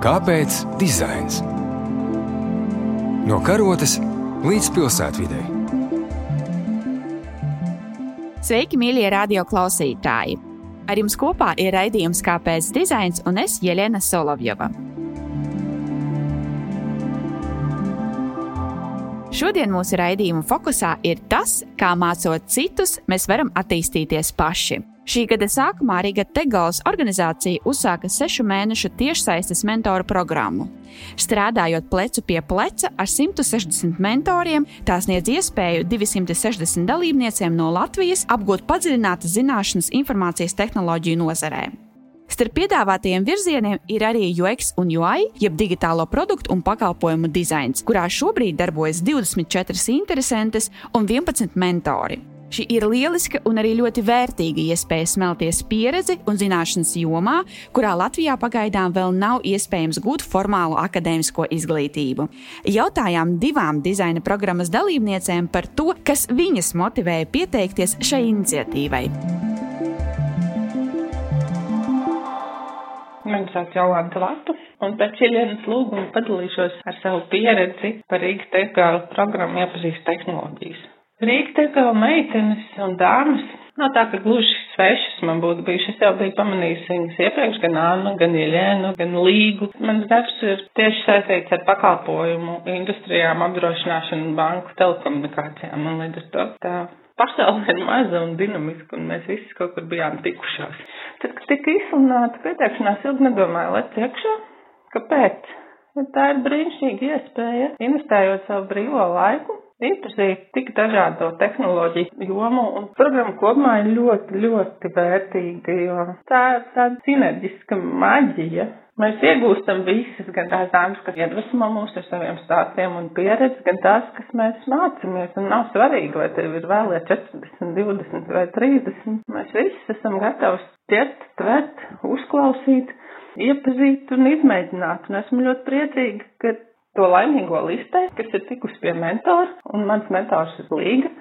Kāpēc dizains? No karotes līdz pilsētvidē. Sveiki, mīļie radio klausītāji! Ar jums kopā ir raidījums Kāpēc dizains un es Jelena Solovjova. Šodien mūsu raidījuma fokusā ir tas, kā mācot citus, mēs varam attīstīties paši. Šī gada sākumā Riga Tegals organizācija uzsāka sešu mēnešu tiešsaistes mentoru programmu. Strādājot plecu pie pleca ar 160 mentoriem, tās sniedz iespēju 260 dalībniecēm no Latvijas apgūt padziļinātas zināšanas informācijas tehnoloģiju nozarē. Starp piedāvātajiem virzieniem ir arī UX un UI, jeb digitālo produktu un pakalpojumu dizains, kurā šobrīd darbojas 24 interesantes un 11 mentori. Šī ir lieliska un arī ļoti vērtīga iespēja smelties pieredzi un zināšanas jomā, kurā Latvijā pagaidām vēl nav iespējams gūt formālu akadēmisko izglītību. Jautājām divām dizaina programmas dalībniecēm par to, kas viņas motivēja pieteikties šai iniciatīvai. Mani sauc Jolanta Latu, un pēc Ilienas lūguma padalīšos ar savu pieredzi par Rīgas tegālu programmu iepazīst tehnoloģijas. Rīgas tegālu meitenes un dāmas nav tā, ka gluži svešas man būtu bijušas. Es jau biju pamanījis viņas iepriekš, gan Annu, gan Iļēnu, gan Līgu. Mans darbs ir tieši saistīts ar pakalpojumu industrijām, apdrošināšanu, banku, telekomunikācijām, un līdz ar to tā pasaule ir maza un dinamiska, un mēs visi kaut kur bijām tikušās. Tad, kad tika izsludināta pieteikšanās, ilgi nedomāju, lec iekšā. Kāpēc? Ja tā ir brīnišķīga iespēja, investējot savu brīvo laiku, iepazīt tik dažādo tehnoloģiju jomu, un programma kopumā ir ļoti, ļoti vērtīga, jo tā ir tāda sinerģiska maģija, Mēs iegūstam visas, gan tās dāmas, kas iedvesmo mūs ar saviem stāstiem un pieredzi, gan tās, kas mēs mācāmies. Un nav svarīgi, vai tev ir vēlē 40, 20 vai 30. Mēs visi esam gatavi ķert, tvert, uzklausīt, iepazīt un izmēģināt. Un esmu ļoti priecīga, ka to laimīgo listē, kas ir tikus pie mentora, un mans mentors ir Līga.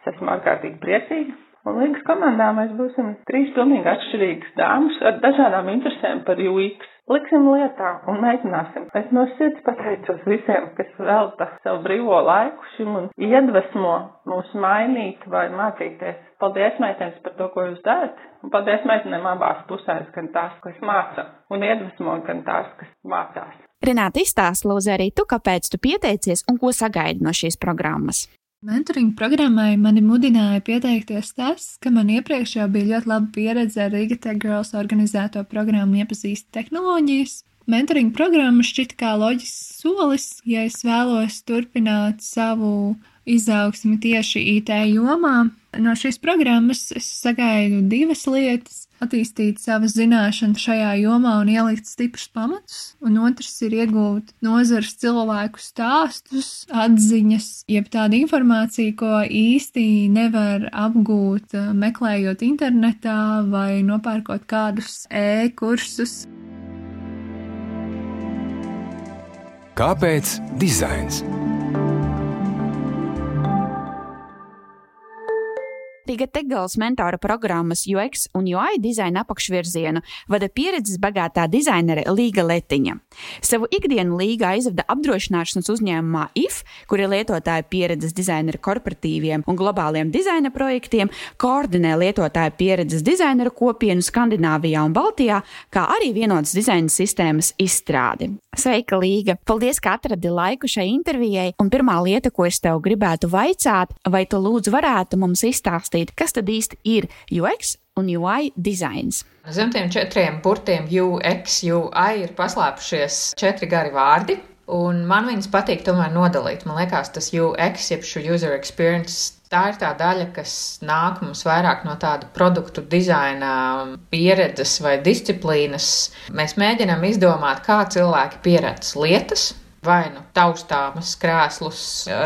Es esmu ārkārtīgi priecīga. Un Līgas komandā mēs būsim trīs pilnīgi atšķirīgas dāmas ar dažādām interesēm par UX. Liksim lietā un mēģināsim. Es no sirds pateicos visiem, kas velta savu brīvo laiku šim un iedvesmo mūs mainīt vai mācīties. Paldies, meitenes, par to, ko jūs darat. Un paldies meitenēm abās pusēs, gan tās, kas māca, un iedvesmo, gan tās, kas mācās. Renāta izstāsta, lūdzu, arī tu, kāpēc tu pieteicies un ko sagaidi no šīs programmas. Mentoring programmai mani mudināja pieteikties tas, ka man iepriekš jau bija ļoti laba pieredze ar Riga Tech Girls organizēto programmu iepazīst tehnoloģijas. Mentoring programma šķita kā loģisks solis, ja es vēlos turpināt savu izaugsmi tieši IT jomā. No šīs programmas es sagaidu divas lietas attīstīt savas zināšanas šajā jomā un ielikt stiprus pamatus, un otrs ir iegūt nozars cilvēku stāstus, atziņas, jeb tādu informāciju, ko īsti nevar apgūt meklējot internetā vai nopērkot kādus e-kursus. Kāpēc dizains? Riga Tegals mentora programmas UX un UI dizaina apakšvirzienu vada pieredzes bagātā dizainere Līga Letiņa. Savu ikdienu Līga aizvada apdrošināšanas uzņēmumā IF, kur ir lietotāja pieredzes dizainera korporatīviem un globāliem dizaina projektiem, koordinē lietotāja pieredzes dizaineru kopienu Skandināvijā un Baltijā, kā arī vienotas dizaina sistēmas izstrādi. Sveika, Līga! Paldies, ka atradi laiku šai intervijai, un pirmā lieta, ko es tev gribētu vaicāt, vai tu lūdzu varētu mums izstāstīt, pastāstīt, kas tad īsti ir UX un UI dizains. Zem tiem četriem burtiem UX, UI ir paslēpušies četri gari vārdi. Un man viņas patīk tomēr nodalīt. Man liekas, tas UX, jeb šo user experience, tā ir tā daļa, kas nāk mums vairāk no tāda produktu dizaina pieredzes vai disciplīnas. Mēs mēģinām izdomāt, kā cilvēki pieredz lietas, vai nu taustāmas krēslus,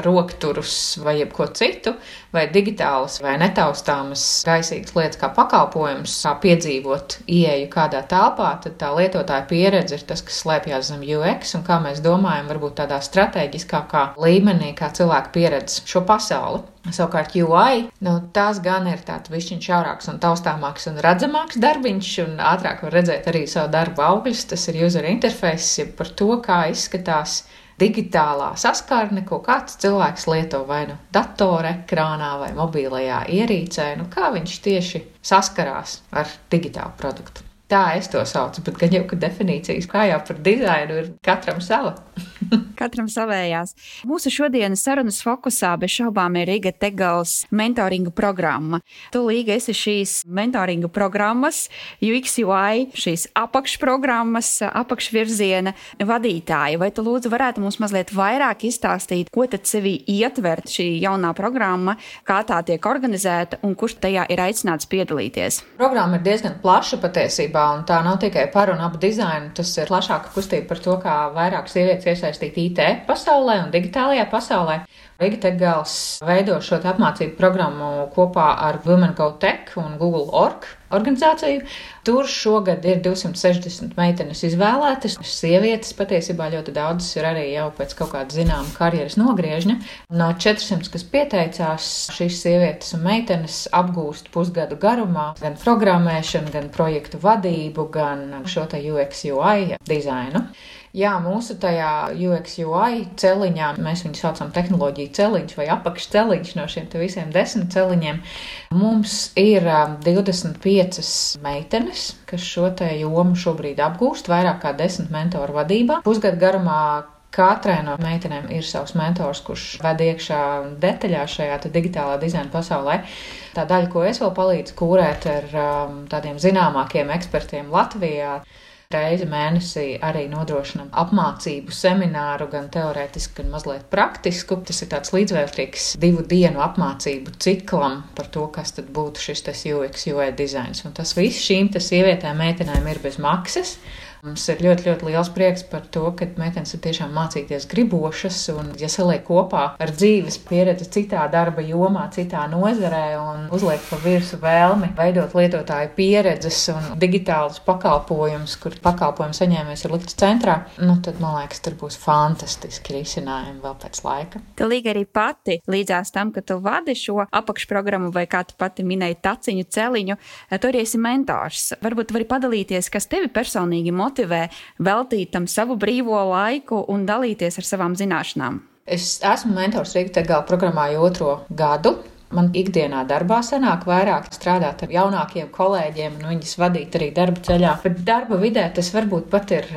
rokturus vai jebko citu, vai digitālas vai netaustāmas gaisīgas lietas kā pakalpojums, kā piedzīvot ieeju kādā telpā, tad tā lietotāja pieredze ir tas, kas slēpjas zem UX un kā mēs domājam, varbūt tādā strateģiskākā līmenī, kā cilvēku pieredze šo pasauli. Savukārt UI, nu, tās gan ir tāds višķiņš šaurāks un taustāmāks un redzamāks darbiņš, un ātrāk var redzēt arī savu darbu augļus. Tas ir user interface, par to, kā izskatās digitālā saskarne, ko kāds cilvēks lieto vai nu datora ekrānā vai mobilajā ierīcē, nu kā viņš tieši saskarās ar digitālu produktu. Tā es to saucu, bet gan jau, ka definīcijas kā jau par dizainu ir katram sava. Katram savējās. Mūsu šodienas sarunas fokusā bez šaubām ir Riga Tegals mentoringa programma. Tu, Līga, esi šīs mentoringa programmas, UXUI, šīs apakšprogrammas, apakšvirziena vadītāja. Vai tu lūdzu varētu mums mazliet vairāk izstāstīt, ko tad sevi ietver šī jaunā programma, kā tā tiek organizēta un kurš tajā ir aicināts piedalīties? Programma ir diezgan plaša patiesībā, un tā nav tikai par un ap dizainu. Tas ir plašāka kustība par to, kā vairāk sievietes iesaistīt IT pasaulē un digitālajā pasaulē. Riga Tegals veido šo apmācību programmu kopā ar Women Go Tech un Google Org organizāciju. Tur šogad ir 260 meitenes izvēlētas. Sievietes patiesībā ļoti daudzas ir arī jau pēc kaut kāda zināma karjeras nogriežņa. No 400, kas pieteicās, šīs sievietes un meitenes apgūst pusgadu garumā gan programmēšanu, gan projektu vadību, gan šo te UX UI dizainu. Jā, mūsu tajā UX UI celiņā, mēs viņu saucam tehnoloģiju celiņš vai apakšceliņš no šiem visiem desmit celiņiem. Mums ir 25 um, meitenes, kas šo te jomu šobrīd apgūst, vairāk kā desmit mentoru vadībā. Pusgadu garumā Katrai no meitenēm ir savs mentors, kurš ved iekšā detaļā šajā digitālā dizaina pasaulē. Tā daļa, ko es vēl palīdzu kūrēt ar um, tādiem zināmākiem ekspertiem Latvijā, reizi mēnesī arī nodrošinam apmācību semināru, gan teorētisku, gan mazliet praktisku. Tas ir tāds līdzvērtīgs divu dienu apmācību ciklam par to, kas tad būtu šis UX, UI dizains. Un tas viss šīm sievietēm, meitenēm ir bez maksas. Mums ir ļoti, ļoti liels prieks par to, ka meitenes ir tiešām mācīties gribošas un, ja saliek kopā ar dzīves pieredzi citā darba jomā, citā nozarē un uzliek pa virsu vēlmi veidot lietotāju pieredzes un digitālus pakalpojumus, kur pakalpojumu saņēmējs ir likts centrā, nu tad, man liekas, tur būs fantastiski risinājumi vēl pēc laika. Tu līga arī pati līdzās tam, ka tu vadi šo apakšprogrammu vai kā tu pati minēji taciņu celiņu, tu arī esi mentors. Varbūt vari padalīties, kas tevi personīgi motivē motivē veltīt tam savu brīvo laiku un dalīties ar savām zināšanām? Es esmu mentors Rīgas Tegāla programmā jau otro gadu. Man ikdienā darbā sanāk vairāk strādāt ar jaunākiem kolēģiem un viņus vadīt arī darba ceļā. Bet darba vidē tas varbūt pat ir,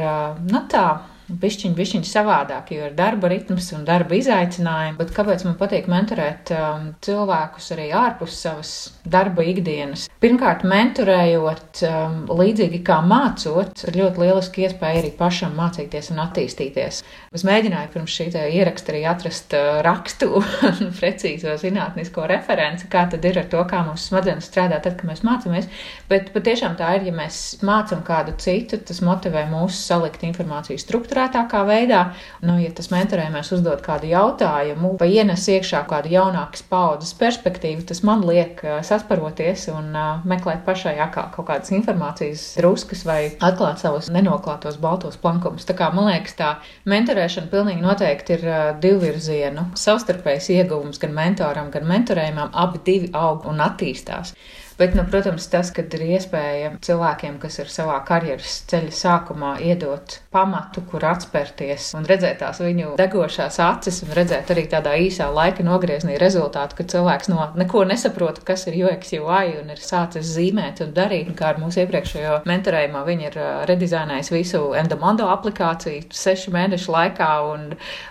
nu tā, Bišķiņ, bišķiņ savādāk, jo ir darba ritms un darba izaicinājumi, bet kāpēc man patīk mentorēt um, cilvēkus arī ārpus savas darba ikdienas? Pirmkārt, mentorējot um, līdzīgi kā mācot, ir ļoti lieliski iespēja arī pašam mācīties un attīstīties. Es mēģināju pirms šī ieraksta arī atrast uh, rakstu un precīzo zinātnisko referenci, kā tad ir ar to, kā mūsu smadzenes strādā tad, kad mēs mācāmies, bet patiešām tā ir, ja mēs mācam kādu citu, tas motivē mūs salikt informāciju struktūru strukturētākā veidā. Nu, ja tas mentorējumais uzdod kādu jautājumu vai ienes iekšā kādu jaunākas paudzes perspektīvu, tas man liek sasparoties un meklēt pašai atkal kaut kādas informācijas druskas vai atklāt savus nenoklātos baltos plankumus. Tā kā man liekas, tā mentorēšana pilnīgi noteikti ir divvirzienu savstarpējs ieguvums gan mentoram, gan mentorējumam. Abi divi aug un attīstās. Bet, nu, protams, tas, kad ir iespēja cilvēkiem, kas ir savā karjeras ceļa sākumā, iedot pamatu, kur atspērties un redzēt tās viņu degošās acis un redzēt arī tādā īsā laika nogriezienī rezultātu, ka cilvēks no neko nesaprot, kas ir UX, UI un ir sācis zīmēt un darīt. Kā ar mūsu iepriekšējo mentorējumā, viņi ir redizainējis visu Endomondo aplikāciju sešu mēnešu laikā un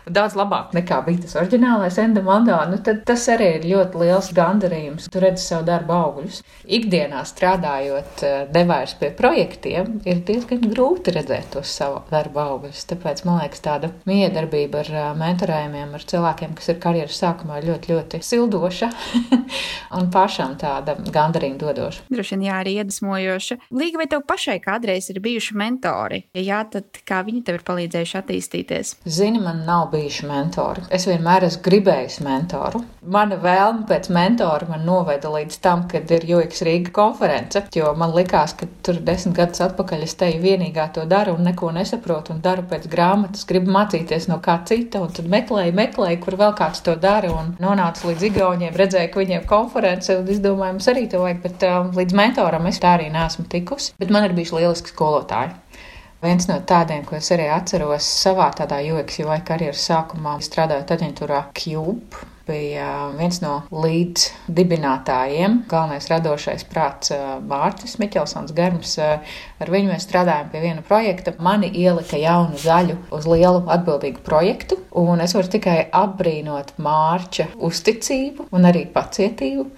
daudz labāk nekā bija tas oriģinālais Endomondo. Nu, tad tas arī ir ļoti liels gandarījums. Tu redzi savu darbu augļus. Ikdienā strādājot eh, nevairs pie projektiem, ir diezgan grūti redzēt tos savu darbu augļus. Tāpēc man liekas, tāda miedarbība ar eh, mentorējumiem, ar cilvēkiem, kas ir karjeras sākumā, ļoti, ļoti sildoša un pašam tāda gandarījuma dodoša. Droši vien, jā, arī iedvesmojoša. Līga, vai tev pašai kādreiz ir bijuši mentori? Ja jā, tad kā viņi tev ir palīdzējuši attīstīties? Zini, man nav bijuši mentori. Es vienmēr esmu gribējis mentoru. Mana vēlme pēc mentora man noveda līdz tam, kad ir jūtas Netflix Rīga konference, jo man likās, ka tur desmit gadus atpakaļ es teju vienīgā to daru un neko nesaprotu un daru pēc grāmatas, gribu mācīties no kā cita, un tad meklēju, meklēju, kur vēl kāds to dara, un nonācu līdz Igauniem, redzēju, ka viņiem konference, un izdomāju, mums arī to vajag, bet um, līdz mentoram es tā arī neesmu tikusi, bet man ir bijuši lieliski skolotāji. Viens no tādiem, ko es arī atceros savā tādā UX UI karjeras sākumā, strādājot aģentūrā Cube, bija viens no līdz dibinātājiem, galvenais radošais prāts Mārcis Miķelsons Garms. Ar viņu mēs strādājam pie viena projekta. Mani ielika jaunu zaļu uz lielu atbildīgu projektu, un es varu tikai apbrīnot Mārča uzticību un arī pacietību.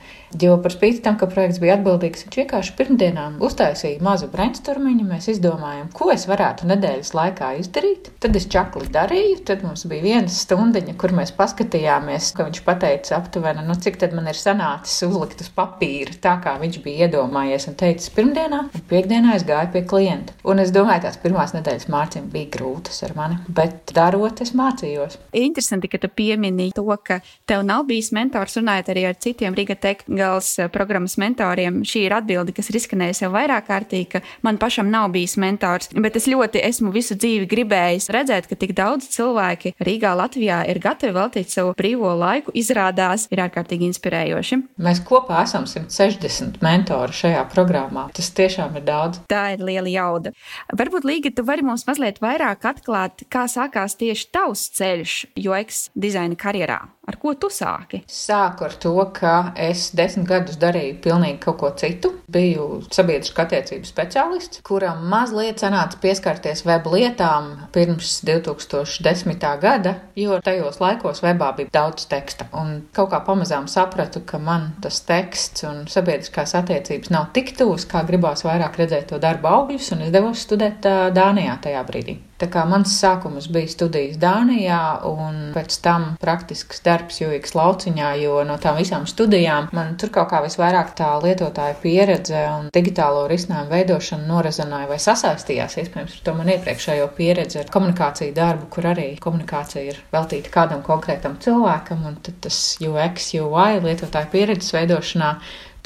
Jo par spīti tam, ka projekts bija atbildīgs, viņš vienkārši pirmdienām uztaisīja mazu brainstormiņu. Mēs izdomājām, ko es varētu nedēļas laikā izdarīt. Tad es čakli darīju, tad mums bija viena stundiņa, kur mēs paskatījāmies, ka viņš pateica aptuveni, nu cik tad man ir sanācis uzlikt uz papīra, tā kā viņš bija iedomājies un teicis pirmdienā, un piekdienā es gāju pie klienta. Un es domāju, tās pirmās nedēļas mārciņas bija grūtas ar mani, bet darot, es mācījos. Interesanti, ka tu piemini to, ka tev nav bijis mentors runājot arī ar citiem Riga Tech Gals eh, programmas mentoriem. Šī ir atbilde, kas ir izskanējusi jau vairāk kārtīgi, ka man pašam nav bijis mentors, bet es ļoti esmu visu dzīvi gribējis redzēt, ka tik daudz cilvēki Rīgā, Latvijā ir gatavi veltīt savu brīvo laiku, izrādās, ir ārkārtīgi inspirējoši. Mēs kopā esam 160 mentori šajā programmā. Tas tiešām ir daudz. Tā ir liela jauda. Varbūt, Līga, tu vari mums mazliet vairāk atklāt, kā sākās tieši tavs ceļš UX dizaina karjerā. Ar ko tu sāki? Sāku ar to, ka es desmit gadus darīju pilnīgi kaut ko citu. Biju sabiedriskā attiecību speciālists, kuram mazliet sanāca pieskarties web lietām pirms 2010. gada, jo tajos laikos webā bija daudz teksta. Un kaut kā pamazām sapratu, ka man tas teksts un sabiedriskās attiecības nav tik tuvs, kā gribās vairāk redzēt to darba augļus, un es devos studēt Dānijā tajā brīdī. Tā kā mans sākums bija studijas Dānijā, un pēc tam praktisks darbs UX lauciņā, jo no tām visām studijām man tur kaut kā visvairāk tā lietotāja pieredze un digitālo risinājumu veidošana norazināja vai sasaistījās, iespējams, ar to man iepriekšējo pieredzi ar komunikāciju darbu, kur arī komunikācija ir veltīta kādam konkrētam cilvēkam, un tad tas UX, UI lietotāja pieredzes veidošanā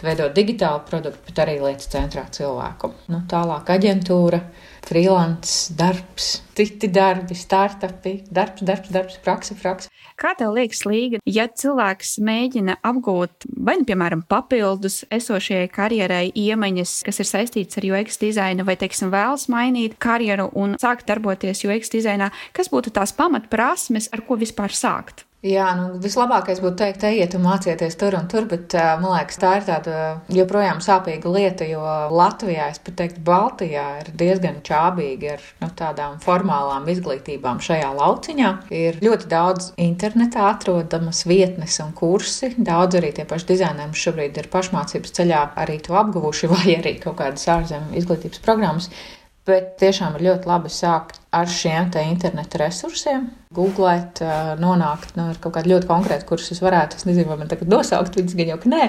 veidot digitālu produktu, bet arī lietas centrā cilvēku. Nu, tālāk aģentūra, freelance, darbs, citi darbi, startupi, darbs, darbs, darbs, praksa, praksa. Kā tev liekas, Līga, ja cilvēks mēģina apgūt vai, nu, piemēram, papildus esošajai karjerai iemaņas, kas ir saistītas ar UX dizainu, vai, teiksim, vēlas mainīt karjeru un sākt darboties UX dizainā, kas būtu tās pamatprasmes, ar ko vispār sākt? Jā, nu, vislabākais būtu teikt, ejiet un mācieties tur un tur, bet man liekas, tā ir tāda joprojām sāpīga lieta, jo Latvijā, es pat teiktu, Baltijā ir diezgan čābīgi ar nu, tādām formālām izglītībām šajā lauciņā. Ir ļoti daudz internetā atrodamas vietnes un kursi. Daudz arī tie paši dizaineri šobrīd ir pašmācības ceļā arī to apguvuši, vai arī kaut kādas ārzemju izglītības programmas. Bet tiešām ir ļoti labi sākt ar šiem te interneta resursiem, googlēt, nonākt, nu, ir kaut kādi ļoti konkrēti, kurus es varētu, es nezinu, vai man tagad nosaukt, viņas gan jau ka nē,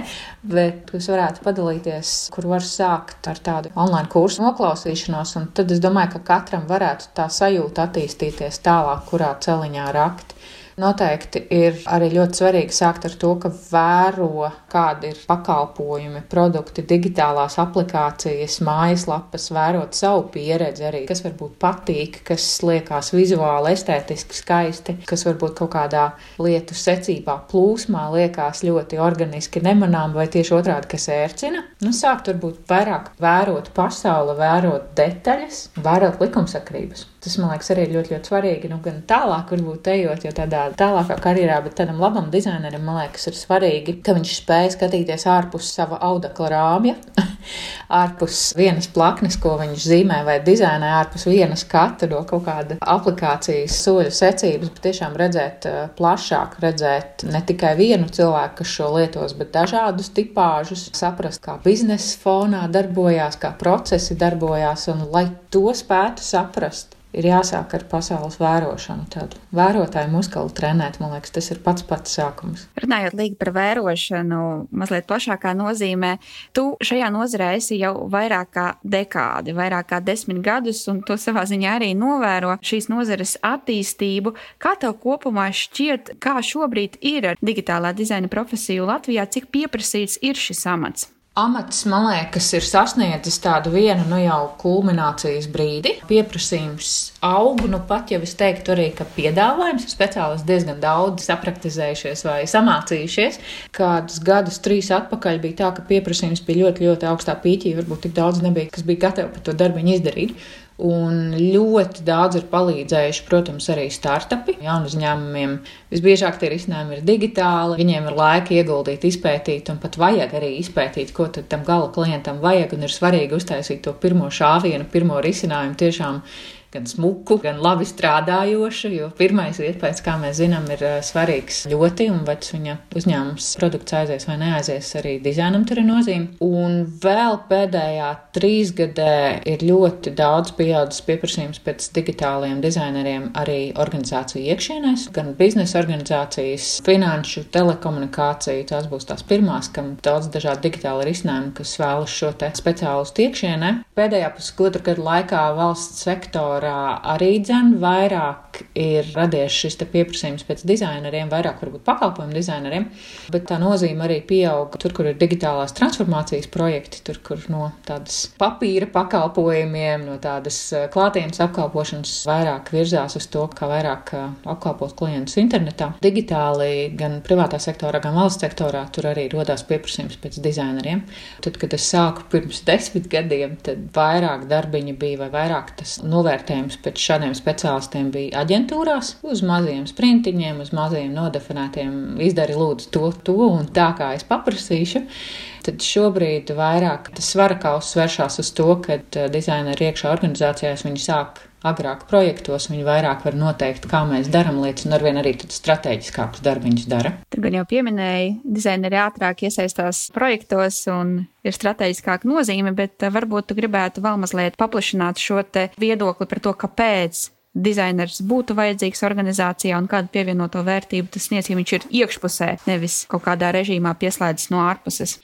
bet es varētu padalīties, kur var sākt ar tādu online kursu noklausīšanos, un tad es domāju, ka katram varētu tā sajūta attīstīties tālāk, kurā celiņā rakt. Noteikti ir arī ļoti svarīgi sākt ar to, ka vēro, kādi ir pakalpojumi, produkti, digitālās aplikācijas, mājaslapas, vērot savu pieredzi arī, kas varbūt patīk, kas liekas vizuāli, estētiski skaisti, kas varbūt kaut kādā lietu secībā, plūsmā liekas ļoti organiski nemanām, vai tieši otrādi, kas ērcina. Nu, sākt varbūt vairāk vērot pasauli, vērot detaļas, vērot likumsakrības. Tas man liekas arī ļoti, ļoti svarīgi. Nu, gan tālāk, varbūt ejot, jo tādā tādā tālākā karjerā, bet tādam labam dizainerim, man liekas, ir svarīgi, ka viņš spēj skatīties ārpus sava audekla rāmja, ārpus vienas plaknes, ko viņš zīmē vai dizainē, ārpus vienas kata no kaut kāda aplikācijas soļu secības, bet tiešām redzēt uh, plašāk, redzēt ne tikai vienu cilvēku, kas šo lietos, bet dažādus tipāžus, saprast, kā biznesa fonā darbojās, kā procesi darbojās, un lai to spētu saprast, ir jāsāk ar pasaules vērošanu, tādu vērotāju muskuli trenēt. Man liekas, tas ir pats pats sākums. Runājot līdzi par vērošanu, mazliet plašākā nozīmē, tu šajā nozarē esi jau vairāk kā dekādi, vairāk kā desmit gadus, un to savā ziņā arī novēro šīs nozares attīstību. Kā tev kopumā šķiet, kā šobrīd ir ar digitālā dizaina profesiju Latvijā, cik pieprasīts ir šis amats? Amats, man liekas, ir sasniedzis tādu vienu nu jau kulminācijas brīdi. Pieprasījums aug, nu pat jau es teiktu arī, ka piedāvājums ir speciālisti diezgan daudz sapraktizējušies vai samācījušies. Kādus gadus, trīs atpakaļ bija tā, ka pieprasījums bija ļoti, ļoti augstā pīķī, varbūt tik daudz nebija, kas bija gatavi par to darbu izdarīt. Un ļoti daudz ir palīdzējuši, protams, arī startupi. Jaunu uzņēmumiem visbiežāk tie risinājumi ir digitāli. Viņiem ir laika ieguldīt, izpētīt, un pat vajag arī izpētīt, ko tam gala klientam vajag. Ir svarīgi uztaisīt to pirmo šāvienu, pirmo risinājumu tiešām gan smuku, gan labi strādājošu, jo pirmais iespējas, kā mēs zinām, ir svarīgs ļoti, un vai viņa uzņēmums produkts aizies vai neaizies, arī dizainam tur ir nozīme. Un vēl pēdējā trīs gadē ir ļoti daudz pieaudzis pieprasījums pēc digitāliem dizaineriem arī organizāciju iekšienēs, gan biznesa organizācijas, finanšu, telekomunikāciju. Tās būs tās pirmās, kam daudz dažādu digitālu risinājumu, kas vēlas šo te speciālistu iekšienē. Pēdējā pusotra gada laikā valsts sektora sektorā arī dzen vairāk ir radies šis pieprasījums pēc dizaineriem, vairāk varbūt pakalpojumu dizaineriem, bet tā nozīme arī pieaug tur, kur ir digitālās transformācijas projekti, tur, kur no tādas papīra pakalpojumiem, no tādas eh, klātienes apkalpošanas vairāk virzās uz to, kā vairāk eh, apkalpot klientus internetā. Digitāli gan privātā sektorā, gan valsts sektorā tur arī rodās pieprasījums pēc dizaineriem. Tad, kad es sāku pirms desmit gadiem, tad vairāk darbiņa bija vai vairāk tas novērtējums novērtējums pēc šādiem speciālistiem bija aģentūrās, uz maziem sprintiņiem, uz maziem nodefinētiem, izdari lūdzu to, to un tā, kā es paprasīšu. Tad šobrīd vairāk tas svara kauss vēršās uz to, ka eh, dizaineri iekšā organizācijās viņi sāk agrāk projektos, viņi vairāk var noteikt, kā mēs darām lietas, un arvien arī strateģiskākus darbiņus dara. Tur gan jau pieminēja, dizaineri ātrāk iesaistās projektos un ir strateģiskāka nozīme, bet eh, varbūt tu gribētu vēl mazliet paplašināt šo viedokli par to, kāpēc dizainers būtu vajadzīgs organizācijā un kādu pievienoto vērtību tas sniedz, ja viņš ir iekšpusē, nevis kaut kādā režīmā pieslēdzis no ārpuses.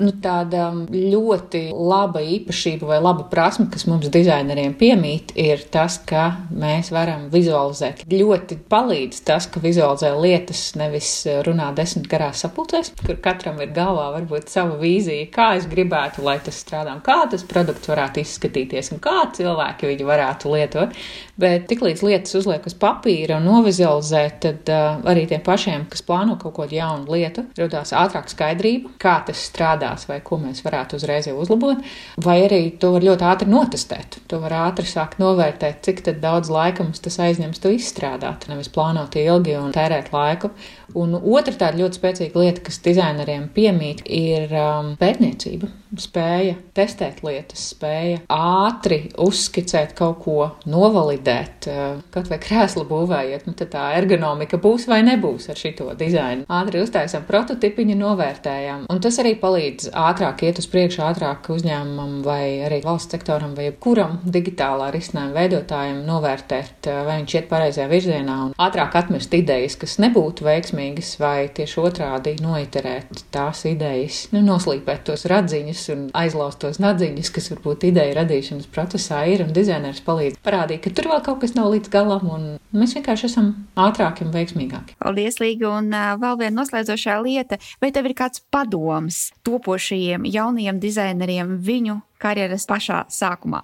Nu, tāda ļoti laba īpašība vai laba prasme, kas mums dizaineriem piemīt, ir tas, ka mēs varam vizualizēt. Ļoti palīdz tas, ka vizualizē lietas, nevis runā desmit garās sapulcēs, kur katram ir galvā varbūt sava vīzija, kā es gribētu, lai tas strādā, kā tas produkts varētu izskatīties un kā cilvēki viņu varētu lietot. Bet tiklīdz lietas uzliek uz papīra un novizualizē, tad uh, arī tiem pašiem, kas plāno kaut ko jaunu lietu, radās ātrāk skaidrība, kā tas strādās vai ko mēs varētu uzreiz jau uzlabot, vai arī to var ļoti ātri notestēt. To var ātri sākt novērtēt, cik daudz laika mums tas aizņems to izstrādāt, nevis plānot ilgi un tērēt laiku. Un otra tāda ļoti spēcīga lieta, kas dizaineriem piemīt, ir um, pētniecība. Spēja testēt lietas, spēja ātri uzskicēt kaut ko, novalidēt, uh, kaut vai krēslu būvējot, nu tad tā ergonomika būs vai nebūs ar šito dizainu. Ātri uztaisām prototipiņu, novērtējām, un tas arī palīdz ātrāk iet uz priekšu, ātrāk uzņēmumam vai arī valsts sektoram vai jebkuram digitālā risinājuma veidotājam novērtēt, uh, vai viņš iet pareizajā virzienā un ātrāk atmest idejas, kas nebūtu veiksmīgas veiksmīgas, vai tieši otrādi noiterēt tās idejas, nu, noslīpēt tos radziņus un aizlaust tos nadziņus, kas varbūt ideja radīšanas procesā ir, un dizainers palīdz parādīt, ka tur vēl kaut kas nav līdz galam, un mēs vienkārši esam ātrāki un veiksmīgāki. Paldies, Līga, un vēl viena noslēdzošā lieta, vai tev ir kāds padoms topošajiem jaunajiem dizaineriem viņu karjeras pašā sākumā?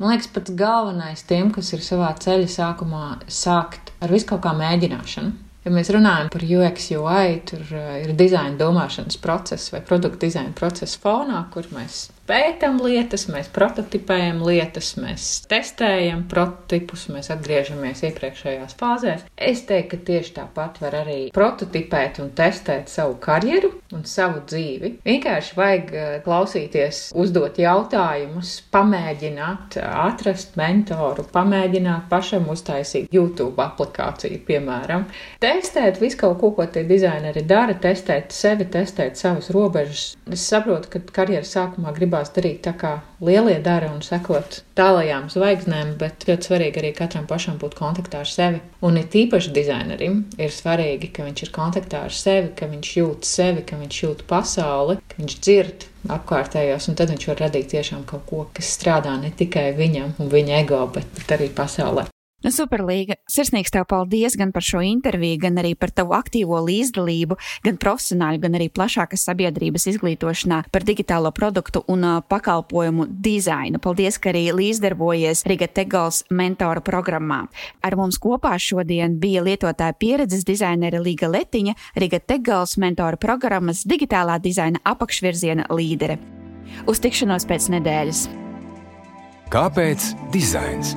Man liekas, pats galvenais tiem, kas ir savā ceļa sākumā, sākt ar visu kaut kā mēģināšanu. Ja mēs runājam par UX, UI, tur uh, ir dizaina domāšanas process vai produktu dizaina procesa fonā, kur mēs pētām lietas, mēs prototipējam lietas, mēs testējam prototipus, mēs atgriežamies iepriekšējās fāzēs. Es teiktu, ka tieši tāpat var arī prototipēt un testēt savu karjeru un savu dzīvi. Vienkārši vajag eh, klausīties, uzdot jautājumus, pamēģināt, atrast mentoru, pamēģināt pašam uztaisīt YouTube aplikāciju, piemēram. Testēt visu kaut ko, ko tie dizaineri dara, testēt sevi, testēt savas robežas. Es saprotu, ka karjeras sākumā gribās gribās darīt tā, kā lielie dara un sekot tālajām zvaigznēm, bet ļoti svarīgi arī katram pašam būt kontaktā ar sevi. Un it īpaši dizainerim ir svarīgi, ka viņš ir kontaktā ar sevi, ka viņš jūt sevi, ka viņš jūt pasauli, ka viņš dzird apkārtējos, un tad viņš var radīt tiešām kaut ko, kas strādā ne tikai viņam un viņa ego, bet arī pasaulē. Nu, superlīga, sirsnīgs tev paldies gan par šo interviju, gan arī par tavu aktīvo līdzdalību, gan profesionāļu, gan arī plašākas sabiedrības izglītošanā par digitālo produktu un pakalpojumu dizainu. Paldies, ka arī līdzdarbojies Riga Tegals mentora programmā. Ar mums kopā šodien bija lietotāja pieredzes dizainere Līga Letiņa, Riga Tegals mentora programmas digitālā dizaina apakšvirziena līdere. Uz tikšanos pēc nedēļas! Kāpēc dizains?